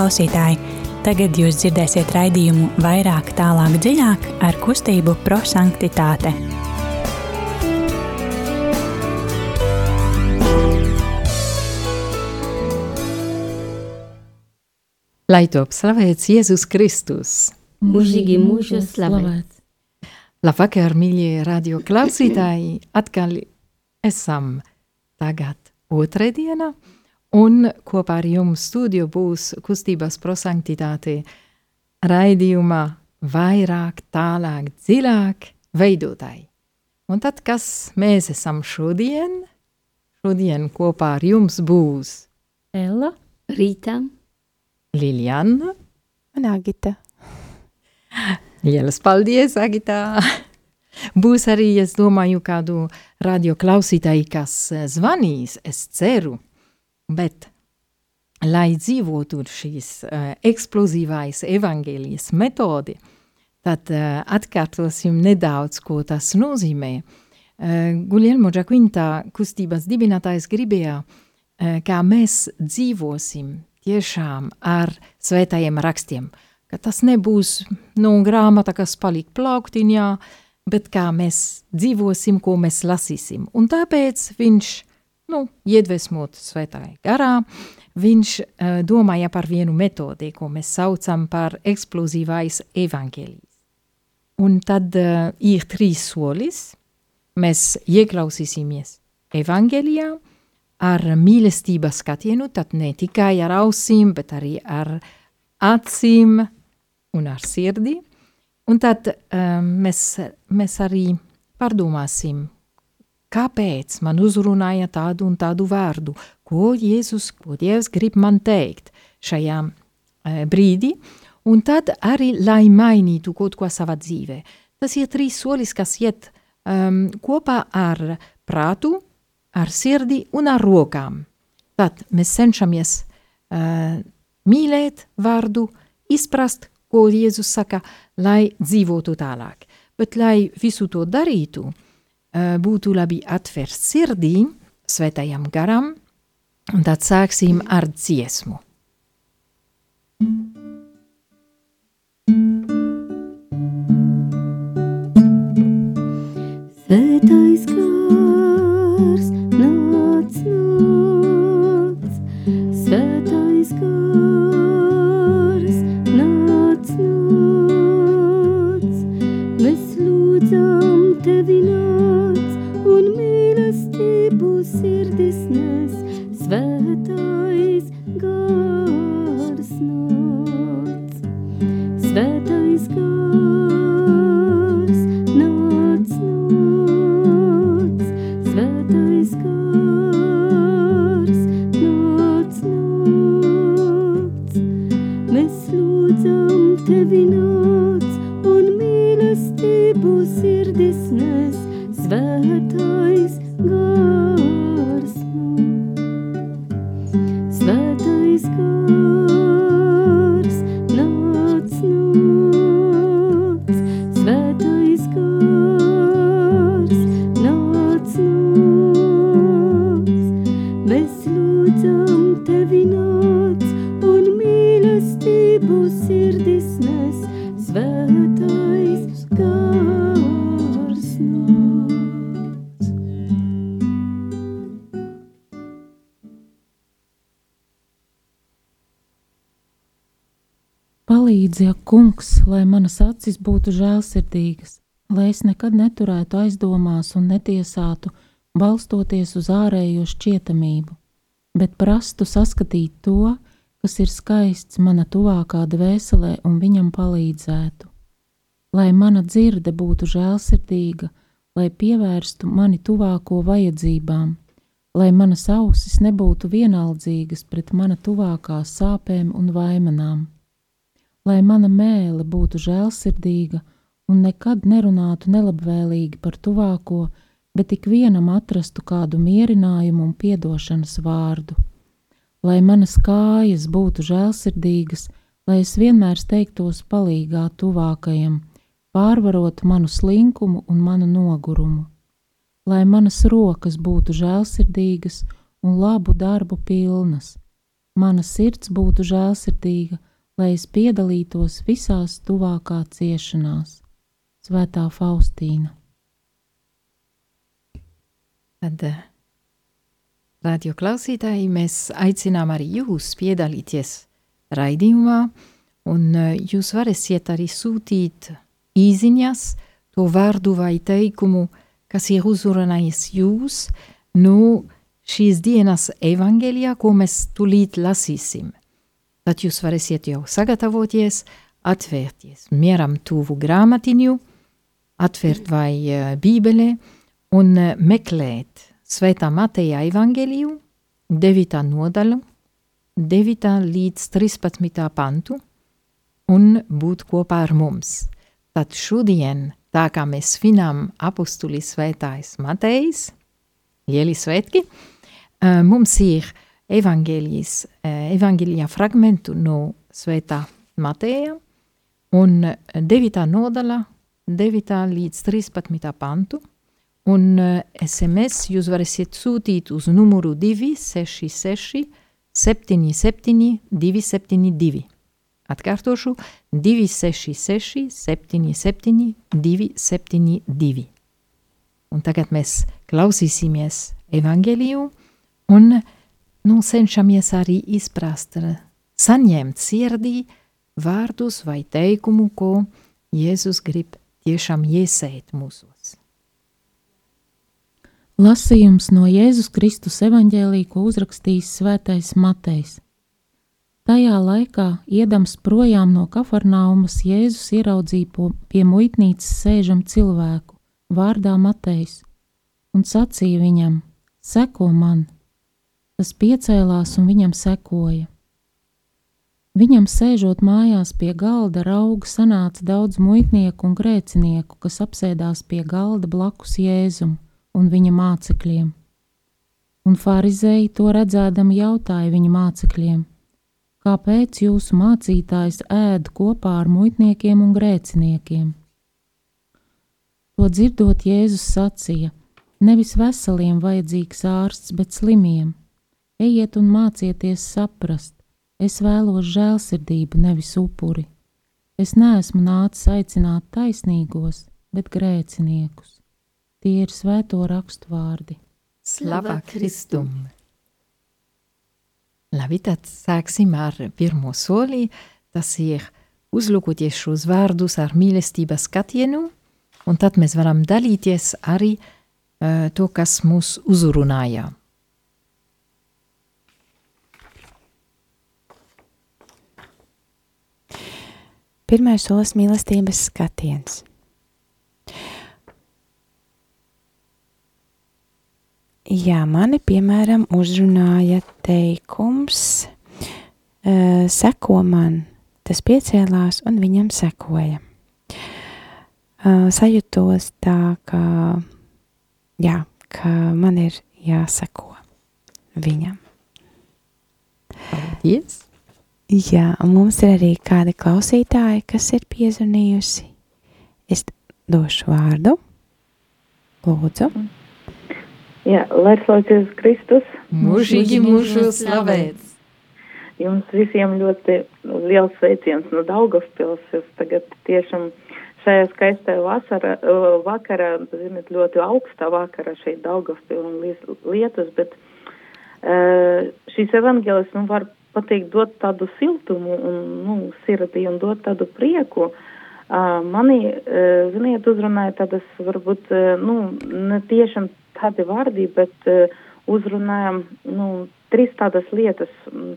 klausītāji! Tagad jūs dzirdēsiet raidījumu vairāk, tālāk, dziļāk ar kustību prosanktitāte. Lai top slavēts Jēzus Kristus! Mūžīgi mūžu slavēts! Labvakar, mīļie radio klausītāji! Atkal esam tagad otrdiena, un kopā ar jums studiju būs kustības prosanktitāte raidījumā vairāk, tālāk, dziļāk veidotāji. Un tad, kas mēs esam šodien? Šodien kopā ar jums būs Ella, Rīta, Liljana un Agita. Lielas paldies, Agita! Būs arī, es domāju, kādu radio klausītāju, kas zvanīs, es ceru, bet, lai dzīvotu šīs uh, eksplozīvais evaņģēlijas metodi, tad uh, atkārtosim nedaudz, ko tas nozīmē. Uh, Guglielmo Giaquinta kustības dibinātājs gribēja, uh, kā mēs dzīvosim tiešām ar svētajiem rakstiem, ka tas nebūs, nu, grāmata, kas paliek plauktiņā, bet kā mēs dzīvosim, ko mēs lasīsim. Un tāpēc viņš, nu, iedvesmot svētāji garā, viņš uh, domāja par vienu metodi, ko mēs saucam par eksplozīvais evaņģēlijs. Un tad uh, ir trīs solis, mēs ieklausīsimies evaņģēlijā ar mīlestības skatienu, tad ne tikai ar ausīm, bet arī ar acīm un ar sirdi. Un tad um, mēs, mēs arī pārdomāsim, kāpēc man uzrunāja tādu un tādu vārdu, ko Jēzus, ko Dievs grib man teikt šajā uh, brīdī, un tad arī, lai mainītu kaut ko savā dzīvē. Tas ir trīs solis, kas iet um, kopā ar prātu, ar sirdi un ar rokām. Tad mēs cenšamies uh, mīlēt vārdu, izprast, ko Jēzus saka, lai dzīvotu tālāk. Bet, lai visu to darītu, būtu labi atvērt sirdī svētajam garam, un tad sāksim ar dziesmu. Svētais tevi nāc un mīlestību sirdis nes, svētais gars nāc. Palīdzi, ak, kungs, lai manas acis būtu žēlsirdīgas, lai es nekad neturētu aizdomās un netiesātu, balstoties uz ārējo šķietamību, bet prastu saskatīt to, kas ir skaists mana tuvākā dvēselē un viņam palīdzētu. Lai mana dzirde būtu žēlsirdīga, lai pievērstu mani tuvāko vajadzībām, lai manas ausis nebūtu vienaldzīgas pret mana tuvākās sāpēm un vaimanām lai mana mēle būtu žēlsirdīga un nekad nerunātu nelabvēlīgi par tuvāko, bet ik vienam atrastu kādu mierinājumu un piedošanas vārdu. Lai manas kājas būtu žēlsirdīgas, lai es vienmēr steigtos palīgā tuvākajam, pārvarot manu slinkumu un manu nogurumu. Lai manas rokas būtu žēlsirdīgas un labu darbu pilnas, mana sirds būtu žēlsirdīga, lai es piedalītos visās tuvākā ciešanās. Svētā Faustīna. Tad, radio klausītāji, mēs aicinām arī jūs piedalīties raidījumā, un jūs varēsiet arī sūtīt īziņas to vārdu vai teikumu, kas ir uzrunājis jūs, nu, šīs dienas evangelijā, ko mēs tulīt lasīsim. Tad jūs varēsiet jau sagatavoties, atvērties mieram tuvu grāmatiņu, atvērt vai uh, bībelē un uh, meklēt Svētā Mateja evangeliju, 9. nodaļu, 9. līdz 13. pantu un būt kopā ar mums. Tad šodien, tā kā mēs svinām apustuli svētājs Matejs, lieli svētki, uh, mums ir evangelijas, evangelijā fragmentu no svētā Mateja un 9. nodaļa, 9. līdz 13. pantu, un SMS jūs varēsiet sūtīt uz numuru 266 77 272. Atkārtošu 266 77 272. Un tagad mēs klausīsimies evangeliju un nu, cenšamies arī izprast, saņemt sirdī vārdus vai teikumu, ko Jēzus grib tiešām iesēt mūsos. Lasījums no Jēzus Kristus evaņģēlī, ko uzrakstījis svētais Matejs. Tajā laikā, iedams projām no kafarnaumas, Jēzus ieraudzīja pie muitnīcas sēžam cilvēku, vārdā Matejs, un sacīja viņam: Seko man! Tas piecēlās un viņam sekoja. Viņam sēžot mājās pie galda, rauga sanāca daudz muitnieku un grēcinieku, kas apsēdās pie galda blakus Jēzum un viņa mācekļiem. Un farizēji to redzēdami jautāja viņa mācekļiem: Kāpēc jūsu mācītājs ēd kopā ar muitniekiem un grēciniekiem? To dzirdot, Jēzus sacīja: Nevis veseliem vajadzīgs ārsts, bet slimiem. Ejiet un mācieties saprast, es vēlos žēlsirdību, nevis upuri. Es neesmu nācis aicināt taisnīgos, bet grēciniekus. Tie ir svēto rakstu vārdi. Slava Kristum! Labi, tad sāksim ar pirmo soli. Tas ir uzlūkoties šos vārdus ar mīlestības skatienu, un tad mēs varam dalīties arī uh, to, kas mūs uzrunāja. Pirmais solis mīlestības skatiens. Jā, mani piemēram uzrunāja teikums, uh, seko man, tas piecēlās un viņam sekoja. Uh, sajūtos tā, ka, jā, ka man ir jāseko viņam. Yes. Jā, un mums ir arī kādi klausītāji, kas ir piezvanījusi. Es došu vārdu. Lūdzu. Mm. Jā, lai slavēts Kristus. Mūžīgi mūžu slavēts. Jums visiem ļoti liels sveiciens no Daugavpils. Es tagad tiešām šajā skaistajā vasara, vakarā, zinat, ļoti augstā vakarā šeit Daugavpil un lietus, bet uh, šīs evangelis, nu, var pateikt, dot tādu siltumu un, nu, sirdī un dot tādu prieku. Uh, mani, uh, ziniet, uzrunāja tādas, varbūt, uh, nu, ne tiešām tādi vārdi, bet uh, uzrunājam nu, trīs tādas lietas,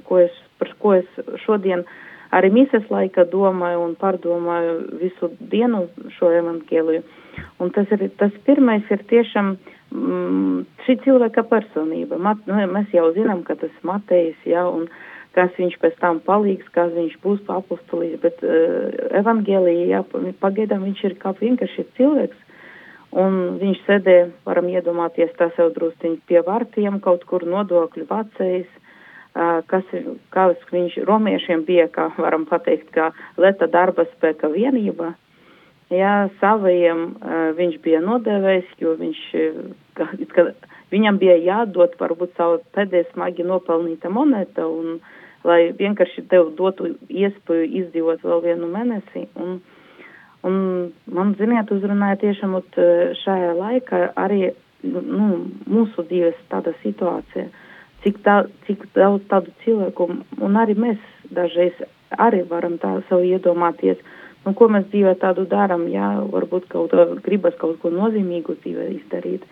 ko es, par ko es šodien arī mises laika domāju un pārdomāju visu dienu šo evankēliju. Un tas ir, tas pirmais ir tiešām mm, šī cilvēka personība. Mat, nu, mēs jau zinām, ka tas Matejs, jā, un kas viņš pēc tam palīgs, kas viņš būs apustulīs, bet uh, evankēlija, jā, pagaidām viņš ir kā vienkārši cilvēks, Un viņš sēdēja, varam iedomāties, tas jau drusciņš pie vartiem, kaut kur nodokļu vācējs, kas, kas viņš romiešiem bija, kā varam pateikt, kā leta darba spēka vienība. Jā, savajiem viņš bija nodevējis, jo viņš, ka, ka viņam bija jādod varbūt savu pēdējais smagi nopelnīta monēta, un lai vienkārši tev dotu iespēju izdzīvot vēl vienu mēnesi. Un, un man, ziniet, uzrunāja tiešām ot, šajā laikā arī nu, mūsu dzīves tāda situācija, cik, tā, cik daudz tādu cilvēku, un arī mēs dažreiz arī varam tā sev iedomāties, nu, ko mēs dzīvē tādu darām, jā, varbūt kaut gribas kaut ko nozīmīgu dzīvē izdarīt.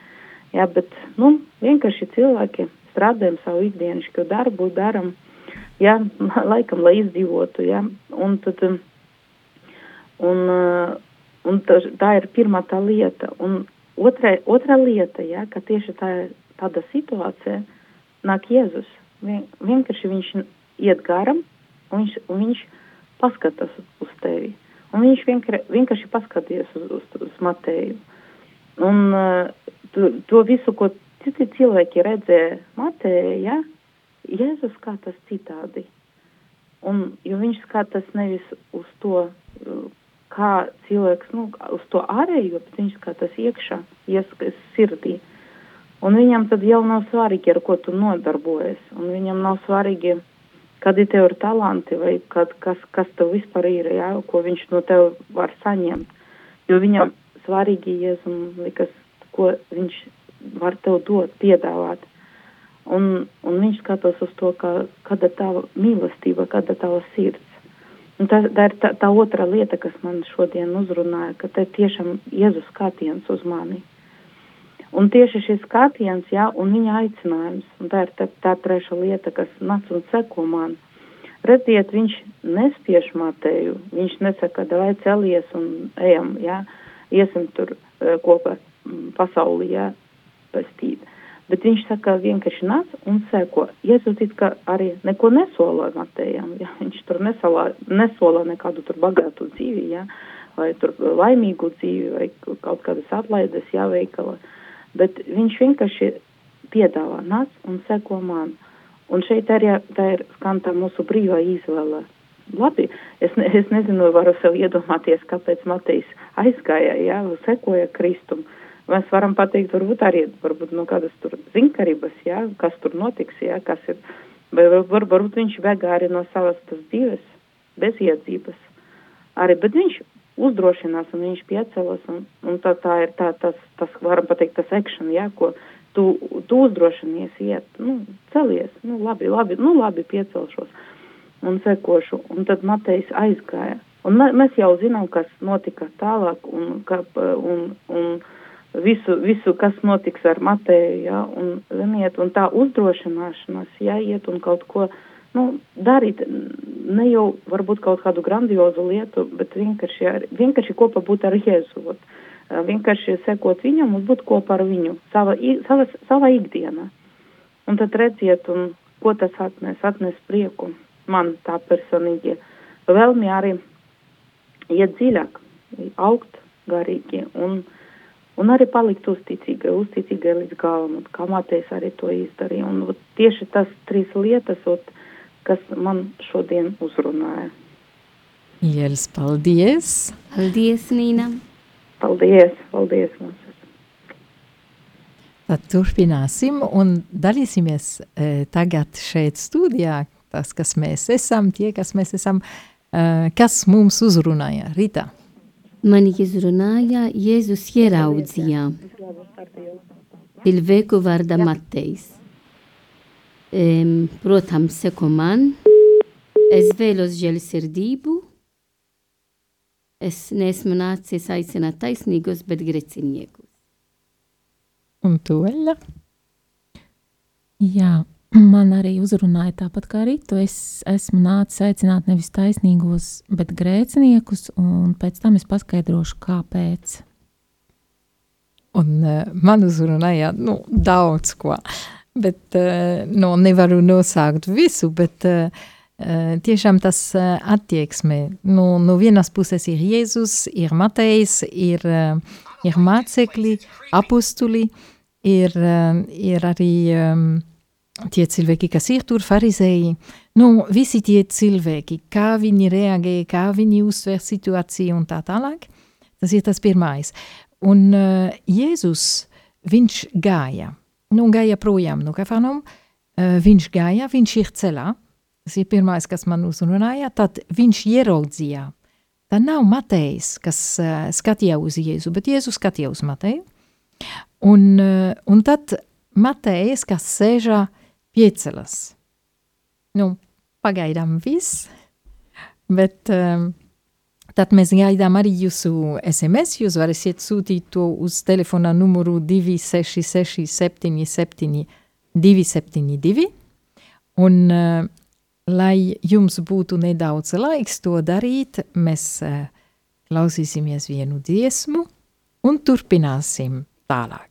Jā, bet, nu, vienkārši cilvēki strādājam savu ikdienišķu darbu, daram, jā, laikam, lai izdzīvotu, jā, un tad, un, un tā, ir pirmā tā lieta, un otrā, otrā lieta, jā, ka tieši tā, tāda situācija nāk Jēzus, Vien, vienkārši viņš iet garam, un viņš, un viņš paskatās uz tevi, un viņš vienkārši, vienkārši paskaties uz, uz, uz Mateju, un uh, to, to visu, ko citi cilvēki redzēja Mateja, ja? Jēzus skatās citādi. Un, jo viņš skatās nevis uz to, kā cilvēks, nu, uz to ārējo, bet viņš skatās iekšā, ieskas sirdī. Un viņam tad jau nav svarīgi, ar ko tu nodarbojies. Un viņam nav svarīgi, kādi tev ir talanti vai kad, kas, kas tev vispār ir, jā, ko viņš no tev var saņemt. Jo viņam svarīgi Jēzum likas, ko viņš var tev dot, piedāvāt. Un, un viņš skatās uz to, kā, kāda ir tava mīlestība, kāda ir tava sirds. Un tā, tā ir tā, tā otra lieta, kas man šodien uzrunāja, ka te tiešām Jēzus skatiens uz mani. Un tieši šis skatiens, jā, un viņa aicinājums, un tā ir tā, tā treša lieta, kas nāc un seko man. Redziet, viņš nespiež matēju, viņš nesaka, vai celies un ejam, jā, iesim tur uh, kopā pasaulī, jā, pestīt. Bet viņš saka, vienkārši nāc un seko. Jēzus arī neko nesoloja Matējam, ja? viņš tur nesolā, nesolā nekādu bagātu dzīvi, ja? vai laimīgu dzīvi, vai kaut kādas atlaides jāveikala. Bet viņš vienkārši piedāvā nāc un seko man. Un šeit arī tā ir skan tā mūsu brīvā izvēle. Labi, es, ne, es nezinu, varu sev iedomāties, kāpēc Matejs aizgāja, jā, sekoja Kristumu mēs varam pateikt, varbūt arī, varbūt, nu, kādas tur zinkarības, jā, kas tur notiks, jā, kas ir, var, varbūt viņš bēgā arī no savas tas dzīves, bez iedzības. Arī, bet viņš uzdrošinās un viņš piecelas, un, un tā, tā ir tā, tas, tas, varam pateikt, tas action, jā, ko tu, tu uzdrošinies iet, nu, celies, nu, labi, labi, nu, labi, piecelšos un sekošu, un tad Matejs aizgāja. Un mēs jau zinām, kas notika tālāk, un, ka, un, un, un visu, visu, kas notiks ar Mateju, ja, un, ziniet, un tā uzdrošināšanās, ja, iet un kaut ko, nu, darīt, ne jau varbūt kaut kādu grandiozu lietu, bet vienkārši, ar, vienkārši kopā būt ar Jēzu, ot, vienkārši sekot viņam un būt kopā ar viņu, sava, sava, sava ikdiena. Un tad redziet, un ko tas atnes, atnes prieku. Man tā personīgi, vēlmi arī iet dziļāk, augt garīgi un, uh, un arī palikt uzticīgai, uzticīgai līdz galam, un kā māteis arī to izdarīja. Un ot, tieši tas trīs lietas, ot, kas man šodien uzrunāja. Jēlis, paldies! Paldies, Nīna! Paldies, paldies mums! Tad turpināsim un dalīsimies e, tagad šeit studijā, tas, kas mēs esam, tie, kas mēs esam, e, kas mums uzrunāja. Rita! Mani izrunāja Jēzus ieraudzīja cilvēku vārda Matejs. Um, protams, seko man, es vēlos žēlsirdību, es neesmu nācis aicināt taisnīgus, bet greciniekus. Un tu, Eļa? Jā, Man arī uzrunāja tāpat kā Rītu. Es esmu nācis aicināt nevis taisnīgos, bet grēciniekus, un pēc tam es paskaidrošu, kāpēc. Un uh, man uzrunāja nu, daudz ko, bet uh, nu, nevaru nosaukt visu, bet uh, tiešām tas attieksme. Nu, no vienas puses ir Jēzus, ir Matejs, ir, ir mācekļi, apustuli, ir, ir arī um, tie cilvēki, kas ir tur, farizēji, nu, visi tie cilvēki, kā viņi reaģē, kā viņi uzsver situāciju un tā tālāk, tas ir tas pirmais. Un uh, Jēzus, viņš gāja, nu, gāja projām no Kafarnaum, uh, viņš gāja, viņš ir celā, tas ir pirmais, kas man uzrunāja, tad viņš ieraudzīja. Tā nav Matejs, kas uh, skatīja uz Jēzu, bet Jēzu skatīja uz Mateju. Un, uh, un tad Matejs, kas sēžā piecelas. Nu, pagaidām viss, bet um, tad mēs gaidām arī jūsu SMS. Jūs varat sūtīt to uz telefona numuru 266 77 272. Un, uh, lai jums būtu nedaudz laiks to darīt, mēs uh, klausīsimies vienu dziesmu un turpināsim tālāk.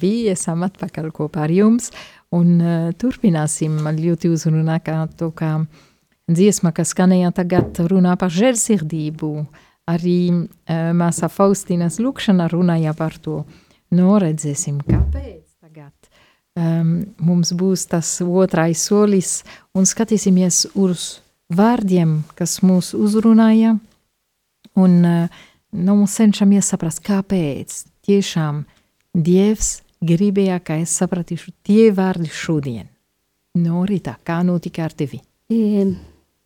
Vi esam atpakaļ kopā ar jums un uh, turpināsim ļoti uzrunā kā to, kā dziesma, kas skanēja tagad runā par žēlsirdību. Arī uh, māsā Faustinas lūkšana runāja par to. Nu, redzēsim, kāpēc tagad um, mums būs tas otrais solis un skatīsimies uz vārdiem, kas mūs uzrunāja un uh, nu, cenšamies saprast, kāpēc tiešām Dievs gribēja, ka es sapratīšu tie vārdi šodien. No rīta, kā notika ar tevi? E,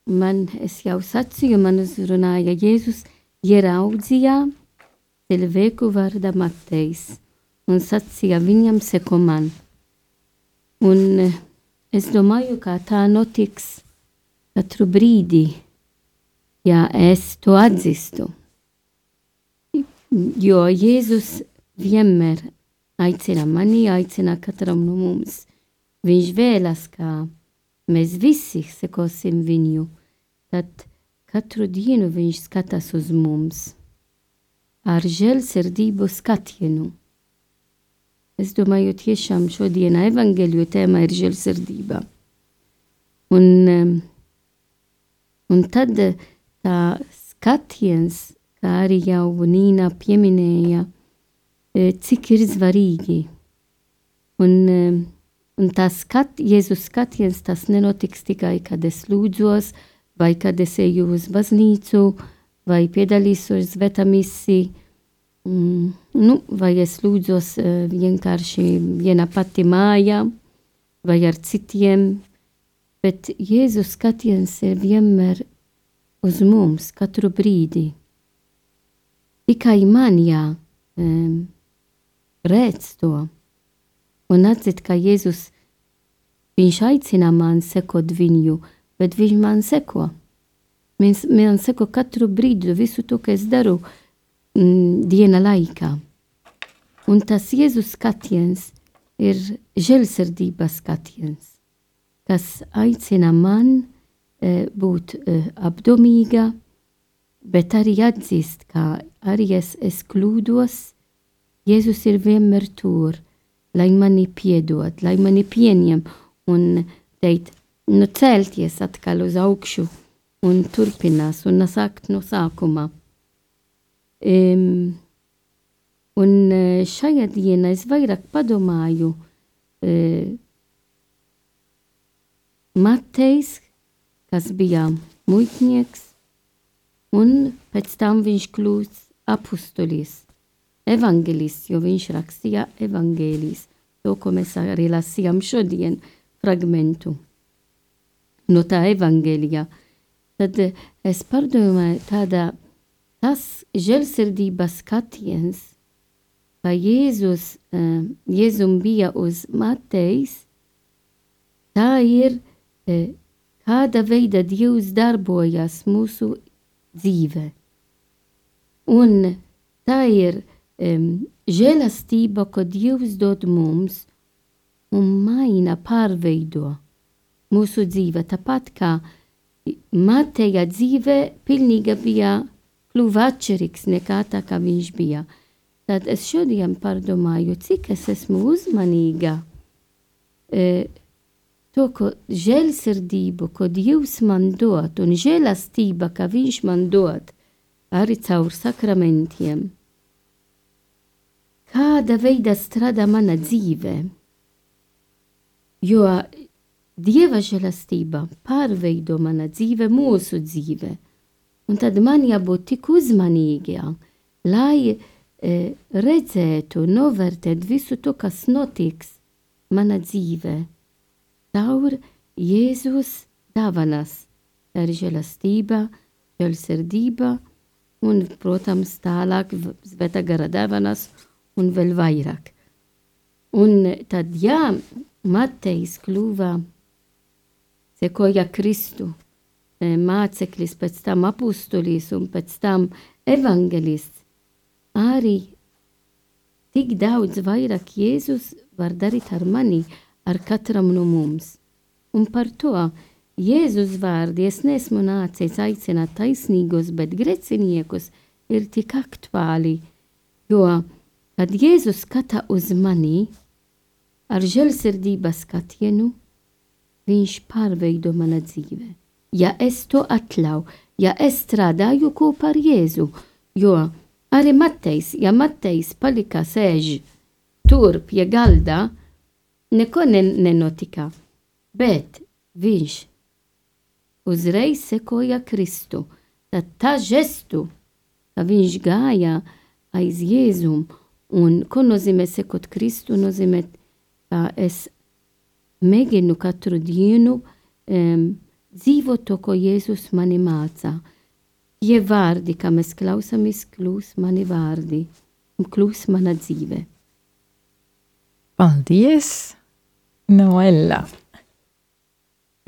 man, es jau sacīju, man uzrunāja Jēzus, ieraudzīja cilvēku vārdā Matejs un sacīja viņam seko man. Un es domāju, ka tā notiks katru brīdi, ja es to atzīstu. Jo Jēzus vienmēr aicina mani, aicina katram no mums. Viņš vēlas, ka mēs visi sekosim viņu, tad katru dienu viņš skatās uz mums ar žēlsirdību skatienu. Es domāju, tiešām šodien evaņģēļu tēma ir žēlsirdība. Un, un tad eh, tā skatiens, kā arī jau Nīna pieminēja, eh, cik ir svarīgi. Un, em, un tas skat, Jēzus skatiens, tas nenotiks tikai, kad es lūdzos, vai kad es eju uz baznīcu, vai piedalīsos svētā misī, mm, nu, vai es lūdzos eh, vienkārši viena pati mājā, vai ar citiem, bet Jēzus skatiens ir vienmēr uz mums katru brīdi. Tikai man jā, um, redz to un atzīt, ka Jēzus, viņš aicina man sekot viņu, bet viņš man seko. Viņš man seko katru brīdi, visu to, ko es daru mm, diena laikā. Un tas Jēzus skatiens ir žēlsirdības skatiens, kas aicina man e, būt e, apdomīga, bet arī atzīst, ka arī es, es kļūdos, Jēzus ir vienmēr tur, lai mani piedod, lai mani pieņem un teikt, nu celties atkal uz augšu un turpinās un sākt no sākuma. Um, un eh, šajā dienā es vairāk padomāju, uh, Matejs, kas bija muitnieks, un pēc tam viņš kļūst apustulis, evanģelists, jo viņš rakstīja evanģēlijas, to, ko mēs arī lasījām šodien fragmentu. no tā evaņģēlijā, tad eh, es pārdomāju tādā, tas žēlsirdības skatiens, kā Jēzus, uh, Jēzum bija uz Matejs, tā ir, kāda veida Dievs darbojas mūsu dzīvē. Un tā ir um, žēlastība, ko Dievs dod mums un maina, pārveido mūsu dzīve. Tāpat kā Mateja dzīve pilnīgi bija kļuva atšķirīgs nekā tā, kā viņš bija. Tad es šodien pārdomāju, cik es esmu uzmanīga e, to, ko žēlsirdību, ko Dievs man dod, un žēlastība, ka viņš man dod, arī caur sakramentiem. Kāda veida strādā mana dzīve? Jo Dieva žēlastība pārveido mana dzīve, mūsu dzīve. Un tad man jābūt tik uzmanīgiem, lai e, redzētu, novērtētu visu to, kas notiks mana dzīvē. Caur Jēzus dāvanas, tā ir žēlastība, žēlsirdība un, protams, tālāk svētā gara dāvanas un vēl vairāk. Un tad, jā, Matejs kļuva sekoja Kristu, e, māceklis, pēc tam apustulis un pēc tam evangelists. Arī tik daudz vairāk Jēzus var darīt ar mani, ar katram no mums. Un par to Jēzus vārdi es nesmu nācis aicināt taisnīgos, bet greciniekus ir tik aktuāli, jo, kad Jēzus skata uz mani ar žēlsirdības skatienu, viņš pārveido mana dzīve. Ja es to atļauju, ja es strādāju kopā ar Jēzu, jo arī Matejs, ja Matejs palika sēž tur pie galda, neko nenotika, bet viņš uzreiz sekoja Kristu. Tad tā žestu, ka viņš gāja aiz Jēzum, un ko nozīmē sekot Kristu, nozīmē, ka es mēģinu katru dienu um, dzīvot to, ko Jēzus mani mācā. Tie vārdi, kā mēs klausāmies, kļūs mani vārdi un kļūs mana dzīve. Paldies, Noela!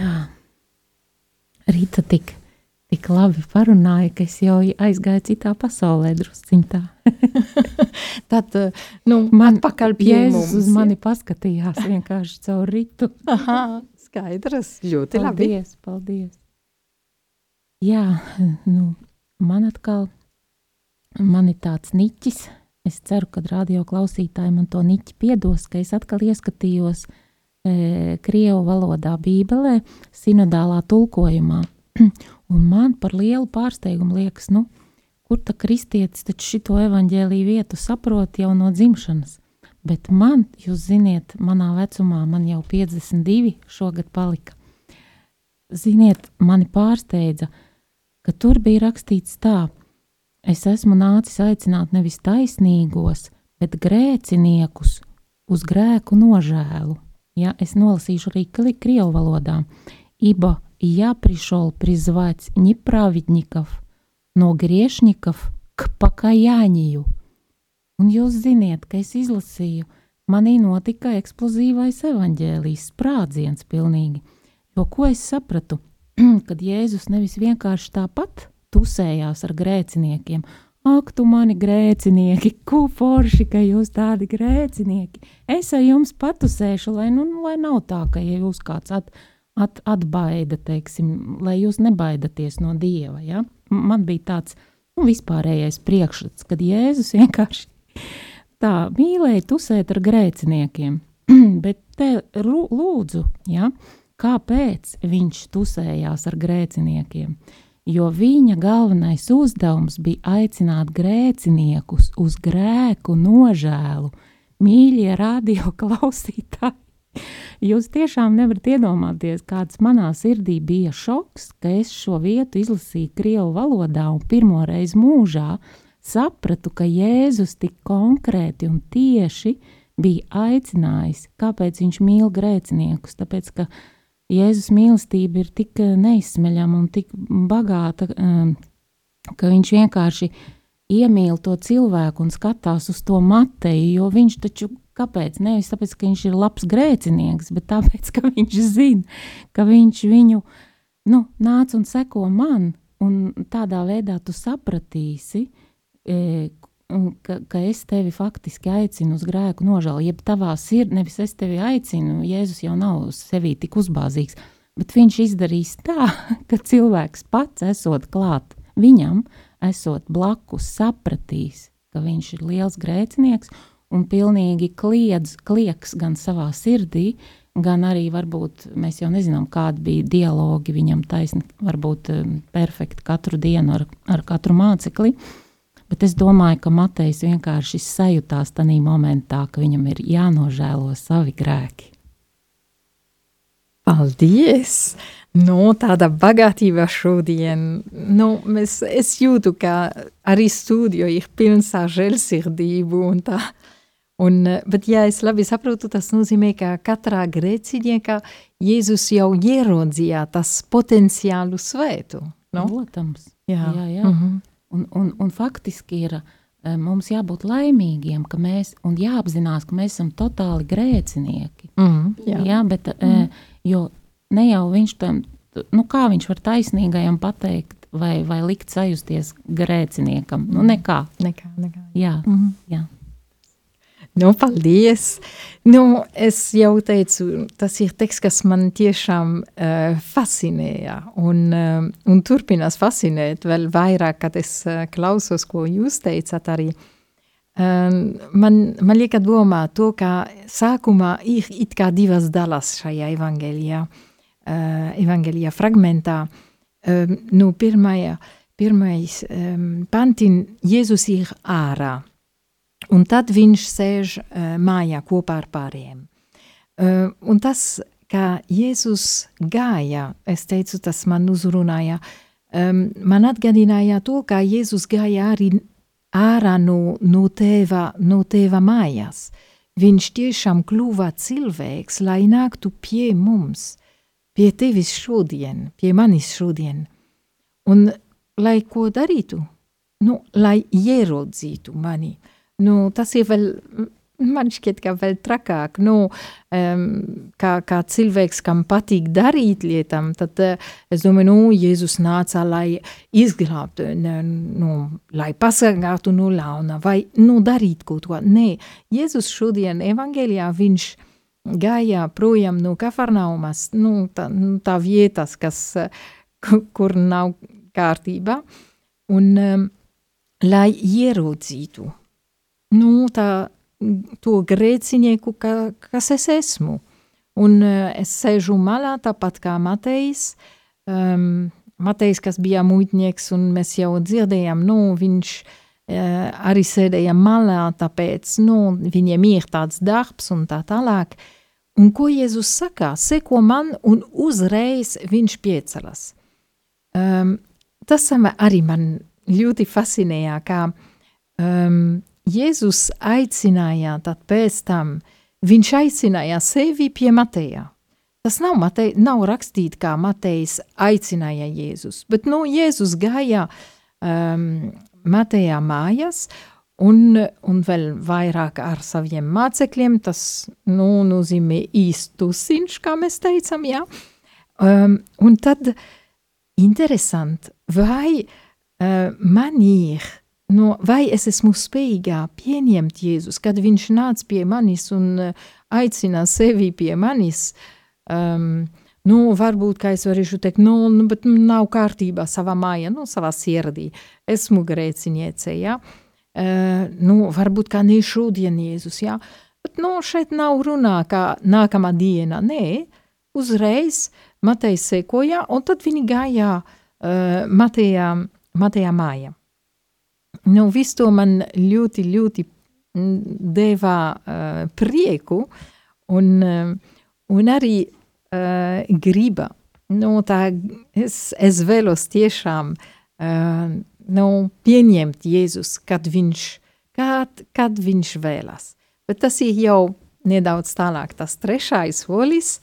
Jā, Rīta tik, tik labi parunāja, ka es jau aizgāju citā pasaulē drusciņā. Tad, nu, Man atpakaļ pie Jēzus mums. uz mani paskatījās vienkārši caur ritu. Aha, skaidrs, ļoti labi. Paldies, paldies. Jā, nu, man atkal, man ir tāds niķis. Es ceru, ka radio klausītāji man to niķi piedos, ka es atkal ieskatījos e, Krievu valodā Bībelē, sinodālā tulkojumā. Un man par lielu pārsteigumu liekas, nu, kur ta kristietis taču šito evaņģēlīju vietu saprot jau no dzimšanas. Bet man, jūs ziniet, manā vecumā, man jau 52 šogad palika. Ziniet, mani pārsteidza, ka tur bija rakstīts tā, es esmu nācis aicināt nevis taisnīgos, bet grēciniekus uz grēku nožēlu. Ja, es nolasīšu arī krievu valodā. Iba я пришел призвать не праведников, no грешников к покаянию. Un jūs ziniet, ka es izlasīju, manī notika eksplozīvais evaņģēlijs, sprādziens pilnīgi. Jo ko es sapratu? Kad Jēzus nevis vienkārši tāpat tusējās ar grēciniekiem, ak, tu mani grēcinieki, ko forši, ka jūs tādi grēcinieki. Es ar jums patusēšu, lai, nu, lai nav tā, ka ja jūs kāds at, at, atbaida, teiksim, lai jūs nebaidaties no Dieva. Ja? Man bija tāds nu, vispārējais priekšstats, kad Jēzus vienkārši tā mīlēja tusēt ar grēciniekiem. Bet te lūdzu, ja, kāpēc viņš tusējās ar grēciniekiem? Jo viņa galvenais uzdevums bija aicināt grēciniekus uz grēku nožēlu. Mīļie radio klausītāji, Jūs tiešām nevarat iedomāties, kāds manā sirdī bija šoks, ka es šo vietu izlasīju Krievu valodā un pirmo reizi mūžā sapratu, ka Jēzus tik konkrēti un tieši bija aicinājis, kāpēc viņš mīl grēciniekus. Tāpēc, ka Jēzus mīlestība ir tik eh, neizsmeļama un tik bagāta, um, ka viņš vienkārši iemīl to cilvēku un skatās uz to Mateju, jo viņš taču, kāpēc? Nevis tāpēc, ka viņš ir labs grēcinieks, bet tāpēc, ka viņš zina, ka viņš viņu, nu, nāc un seko man, un tādā veidā tu sapratīsi, e, ka, ka es tevi faktiski aicinu uz grēku nožēlu, jeb tavā sirdī, nevis es tevi aicinu, Jēzus jau nav sevī tik uzbāzīgs, bet viņš izdarīs tā, ka cilvēks pats esot klāt viņam, esot blakus, sapratīs, ka viņš ir liels grēcinieks un pilnīgi kliedz, klieks gan savā sirdī, gan arī varbūt mēs jau nezinām, kādi bija dialogi viņam taisni, varbūt um, perfekti katru dienu ar, ar katru mācekli, Bet es domāju, ka Matejs vienkārši sajūtās tajā momentā, ka viņam ir jānožēlo savi grēki. Paldies! Nu, tāda bagātība šodien. Nu, mēs, es jūtu, ka arī studija ir pilns ar žēlsirdību un bet, ja es labi saprotu, tas nozīmē, ka katrā grēciniekā Jēzus jau ieraudzīja tas potenciālu svētu. No? Protams. Jā, jā. jā. Mm -hmm. Un, un, un faktiski ir mums jābūt laimīgiem, ka mēs, un jāapzinās, ka mēs esam totāli grēcinieki. Mm, jā. jā, bet, mm. jo ne jau viņš tam, nu kā viņš var taisnīgajam pateikt, vai, vai likt sajusties grēciniekam, nu nekā. Nekā, nekā. Jā, mm -hmm. jā. Nu, paldies! Nu, es jau teicu, tas ir teksts, kas man tiešām uh, fascinēja un, uh, un turpinās fascinēt vēl vairāk, kad es uh, klausos, ko jūs teicat arī. Um, man, man lieka domā to, ka sākumā ir it kā divas dalas šajā evangelijā, uh, evangelijā fragmentā. Um, nu, pirmajā, pirmais um, pantin, Jēzus ir ārā. Un tad viņš sēž uh, mājā kopā ar pārējiem. Uh, un tas, kā Jēzus gāja, es teicu, tas man uzrunāja, um, man atgādināja to, kā Jēzus gāja arī ārā no, no, tēva, no tēva mājās. Viņš tiešām kļuva cilvēks, lai nāktu pie mums, pie tevis šodien, pie manis šodien. Un lai ko darītu? Nu, lai ierodzītu mani. Uh, nu, tas ir vēl, man šķiet, ka vēl trakāk, nu, um, kā, kā cilvēks, kam patīk darīt lietām, tad uh, es domāju, nu, Jēzus nāca, lai izglābtu, nu, lai pasargātu no ļauna, vai, nu, darīt kaut ko. Nē, Jēzus šodien evangelijā viņš gāja projām no Kafarnaumas, nu, tā, nu, tā vietas, kas, kur nav kārtībā, un um, lai ierodzītu, nu, tā, to grēcinieku, ka, kas es esmu. Un uh, es sēžu malā, tāpat kā Matejs. Um, Matejs, kas bija muitnieks, un mēs jau dzirdējām, nu, viņš uh, arī sēdēja malā, tāpēc, nu, viņiem ir tāds darbs un tā tālāk. Un ko Jēzus saka? Seko man, un uzreiz viņš piecelas. Um, tas arī man ļoti fascinēja, kā um, Jēzus aicināja, tad pēc tam viņš aicināja sevi pie Mateja. Tas nav, Matei, nav rakstīts, kā Matejs aicināja Jēzus, bet nu, Jēzus gāja um, Mateja mājās un, un vēl vairāk ar saviem mācekļiem. Tas nu, nozīmē īstusiņš, kā mēs teicam, jā. Um, un tad interesanti, vai uh, man ir no, vai es esmu spējīgā pieņemt Jēzus, kad viņš nāca pie manis un uh, aicina sevi pie manis. Um, nu, varbūt, es varēšu teikt, nu, nu bet nav kārtībā savā mājā, nu, savā sirdī. Esmu grēciniece. Ja? Uh, nu, varbūt kā ne šodien Jēzus. Ja? Bet, nu, šeit nav runā kā nākamā diena, nē, uzreiz Matejs sekoja, un tad viņi gāja uh, Matejā, Matejā mājā. Nu, viss to man ļoti, ļoti deva uh, prieku un, uh, un arī uh, griba. Nu, tā es, es vēlos tiešām uh, nu, pieņemt Jēzus, kad viņš, kad, kad viņš vēlas. Bet tas ir jau nedaudz tālāk, tas trešais solis,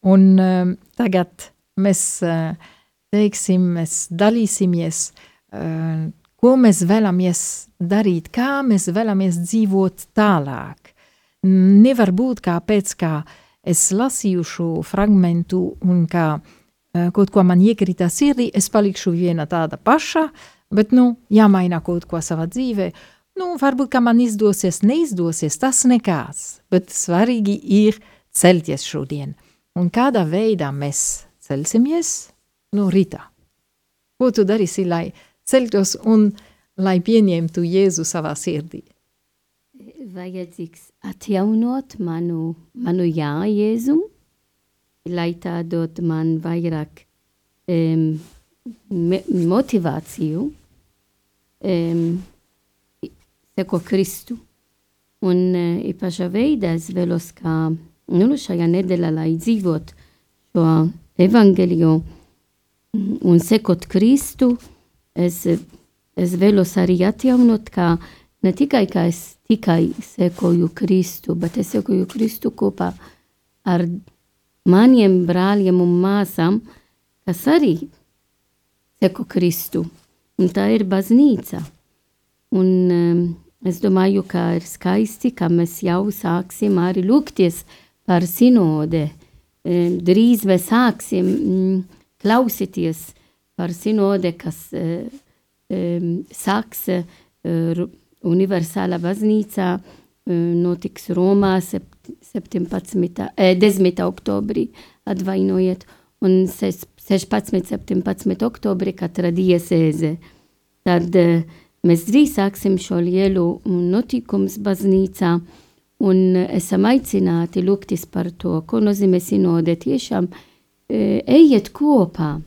Un um, tagad mēs uh, teiksim, mēs dalīsimies, uh, ko mēs vēlamies darīt, kā mēs vēlamies dzīvot tālāk. Nevar būt kā pēc kā es lasīju šo fragmentu un kā uh, kaut ko man iekrita sirdī, es palikšu viena tāda paša, bet, nu, jāmaina kaut ko savā dzīvē. Nu, varbūt, man izdosies, neizdosies, tas nekāds, bet svarīgi ir celties šodien. Un kādā veidā mēs celsimies? Nu, rītā. Ko tu darīsi, lai celtos un lai pieņemtu Jēzu savā sirdī? Vajadzīgs atjaunot manu, manu jā Jēzum, lai tā dot man vairāk um, motivāciju um, seko Kristu. Un uh, īpašā veidā es vēlos, kā nu, šajā nedēļā, lai dzīvot šo evangeliju un sekot Kristu, es, es vēlos arī atjaunot, kā ne tikai, kā es tikai sekoju Kristu, bet es sekoju Kristu kopā ar maniem brāļiem un māsām, kas arī seko Kristu. Un tā ir baznīca. Un um, es domāju, ka ir skaisti, ka mēs jau sāksim arī lūgties par sinode. Um, drīz mēs sāksim mm, klausīties par sinode, kas uh, um, sāks uh, universālā baznīcā, uh, notiks Romā 17. Eh, 10. oktobrī, atvainojiet, un 16. 17. oktobrī katra diecēze. Tad uh, mēs drīz sāksim šo lielu notikumus baznīcā, un esam aicināti lūgtis par to, ko nozīmē sinode tiešām uh, ejiet kopā.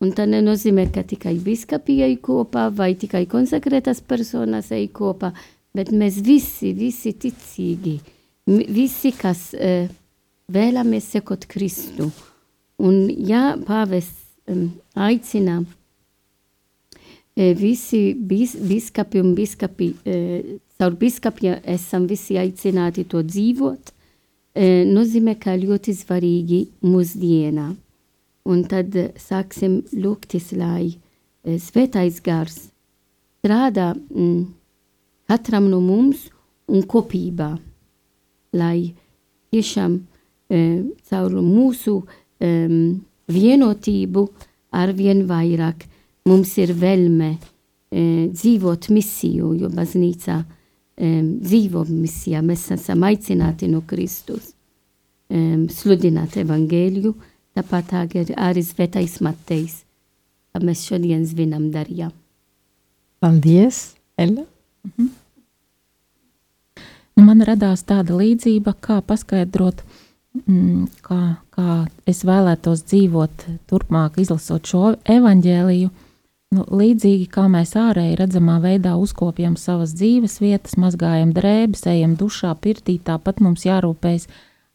Un tā nenozīmē, ka tikai biskapi ej kopā vai tikai konsekrētas personas ej kopā, bet mēs visi, visi ticīgi, visi, kas uh, vēlamies sekot Kristu. Un ja pāvis um, aicina uh, visi bis, biskapi un biskapi, uh, caur biskapiem esam visi aicināti to dzīvot, uh, nozīmē, ka ļoti svarīgi mūsdienā. Un tad sāksim lūgtis, lai svētais gars strādā mm, katram no mums un kopībā, lai tiešām e, caur mūsu e, vienotību arvien vairāk mums ir vēlme e, dzīvot misiju, jo baznīca e, dzīvo misijā. Mēs esam aicināti no Kristus e, sludināt evangēliju, Tāpat arī svētais Matejs, kā mēs šodien svinam darījām. Paldies, Ella! Mhm. Nu, man radās tāda līdzība, kā paskaidrot, mm, kā, kā es vēlētos dzīvot turpmāk, izlasot šo evaņģēliju. Nu, līdzīgi kā mēs ārēji redzamā veidā uzkopjam savas dzīves vietas, mazgājam drēbes, ejam dušā, pirtī, tāpat mums jārūpējas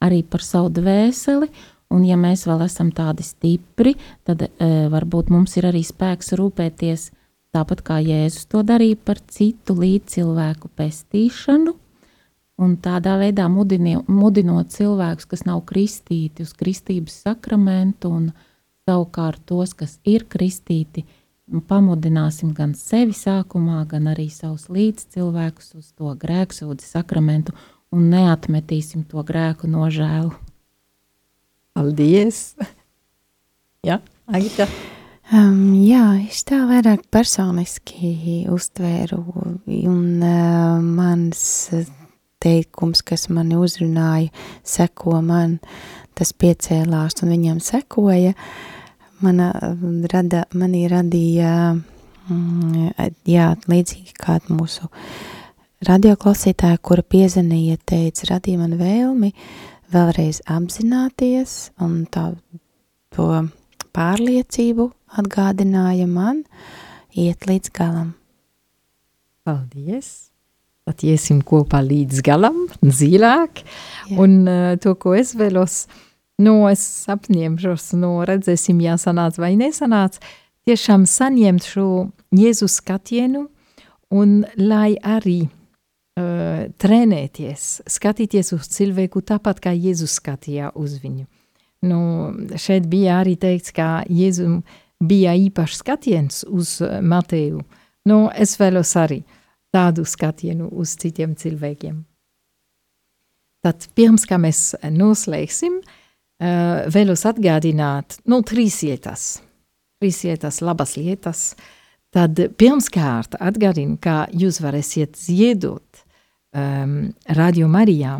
arī par savu dvēseli Un, ja mēs vēl esam tādi stipri, tad e, varbūt mums ir arī spēks rūpēties tāpat kā Jēzus to darīja par citu līdzcilvēku pestīšanu. Un tādā veidā mudini, mudinot cilvēkus, kas nav kristīti, uz kristības sakramentu, un savukārt tos, kas ir kristīti, pamudināsim gan sevi sākumā, gan arī savus līdzcilvēkus uz to grēksūdzi sakramentu un neatmetīsim to grēku nožēlu. Paldies! Jā, Agita. Um, jā, es tā vairāk personiski uztvēru, un uh, mans teikums, kas mani uzrunāja, seko man, tas piecēlās un viņam sekoja, mana, rada, manī radīja, mm, jā, līdzīgi kā mūsu radioklausītāja, kura piezvanīja, teica, radīja man vēlmi, uh, vēlreiz apzināties un tā, to pārliecību atgādināja man iet līdz galam. Paldies! Tad iesim kopā līdz galam, dziļāk, un uh, to, ko es vēlos, nu, es apņemšos, nu, redzēsim, ja sanāc vai nesanāc, tiešām saņemt šo Jēzus skatienu, un lai arī uh, trenēties, skatīties uz cilvēku tāpat, kā Jēzus skatījā uz viņu. Nu, šeit bija arī teikts, ka Jēzum bija īpašs skatiens uz eh, Mateju. Nu, es vēlos arī tādu skatienu uz citiem cilvēkiem. Tad pirms kā mēs noslēgsim, uh, vēlos atgādināt, nu, trīs lietas, trīs lietas, labas lietas. Tad pirmkārt atgādinu, ka jūs varēsiet ziedot um, Radio Marijā,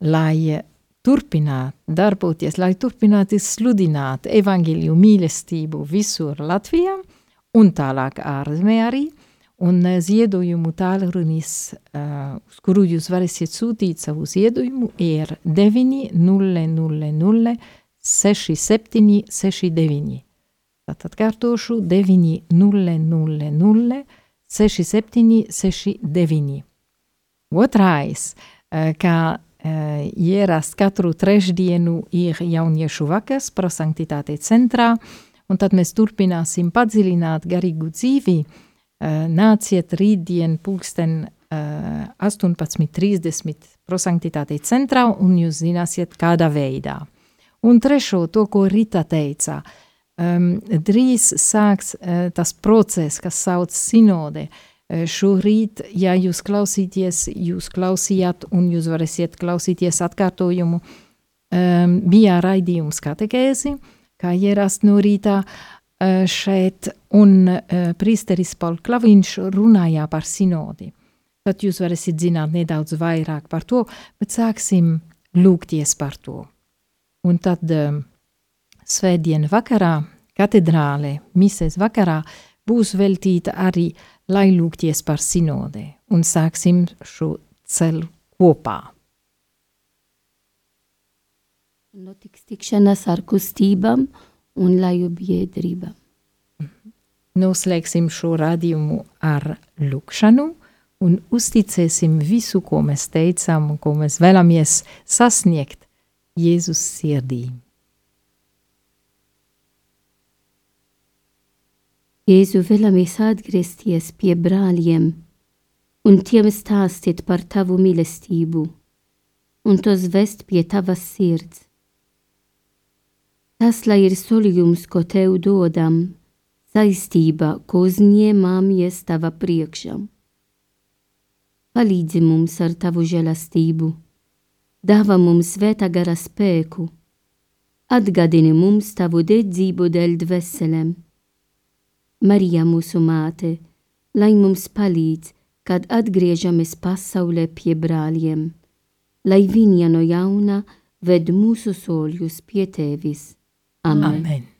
lai turpinātu darboties, lai turpinātu sludināt evaņģēliju mīlestību visur Latvijā un tālāk ārzemē arī. Un ziedojumu tālrunis, uh, uz kuru jūs varēsiet sūtīt savu ziedojumu, ir 900 6769. Tātad kārtošu 900 6769. Otrais, uh, kā uh, ierast katru trešdienu ir jauniešu vakars prosanktitāte centrā, un tad mēs turpināsim padziļināt garīgu dzīvi. Uh, nāciet rītdien pulksten uh, 18.30 prosanktitāte centrā, un jūs zināsiet, kādā veidā. Un trešo, to, ko Rita teica, um, drīz sāks uh, tas process, kas sauc sinode, uh, Šorīt, ja jūs klausīties, jūs klausījāt un jūs varēsiet klausīties atkārtojumu, um, bija raidījums katekēzi, kā ierast no rītā uh, šeit, un uh, priesteris Paul Klaviņš runāja par sinodi. Tad jūs varēsiet zināt nedaudz vairāk par to, bet sāksim lūgties par to. Un tad um, svētdien vakarā, katedrālē, mises vakarā, būs veltīta arī lai lūgties par sinodē un sāksim šo ceļu kopā. Notiks tikšanās ar kustībām un laju biedrībām. Noslēgsim šo radījumu ar lūkšanu un uzticēsim visu, ko mēs teicām un ko mēs vēlamies sasniegt Jēzus sirdīm. Jēzu vēlamies atgriezties pie brāļiem un tiem stāstīt par tavu mīlestību un tos vest pie tavas sirds. Tas, lai ir solījums, ko tev dodam, saistība, ko uzņēmāmies tava priekšā. Palīdzi mums ar tavu žēlastību, dāvā mums svētā gara spēku, atgādini mums tavu dedzību dēļ dveselēm Marija mūsu māte, lai mums palīdz, kad atgriežamies pasaulē pie brāļiem, lai viņa no jauna ved mūsu soļus pie tevis. Amen. Amen.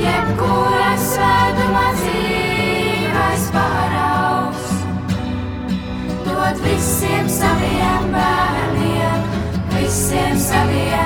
Jebkuras svētuma dzīves paraugs, dod visiem saviem bērniem, visiem saviem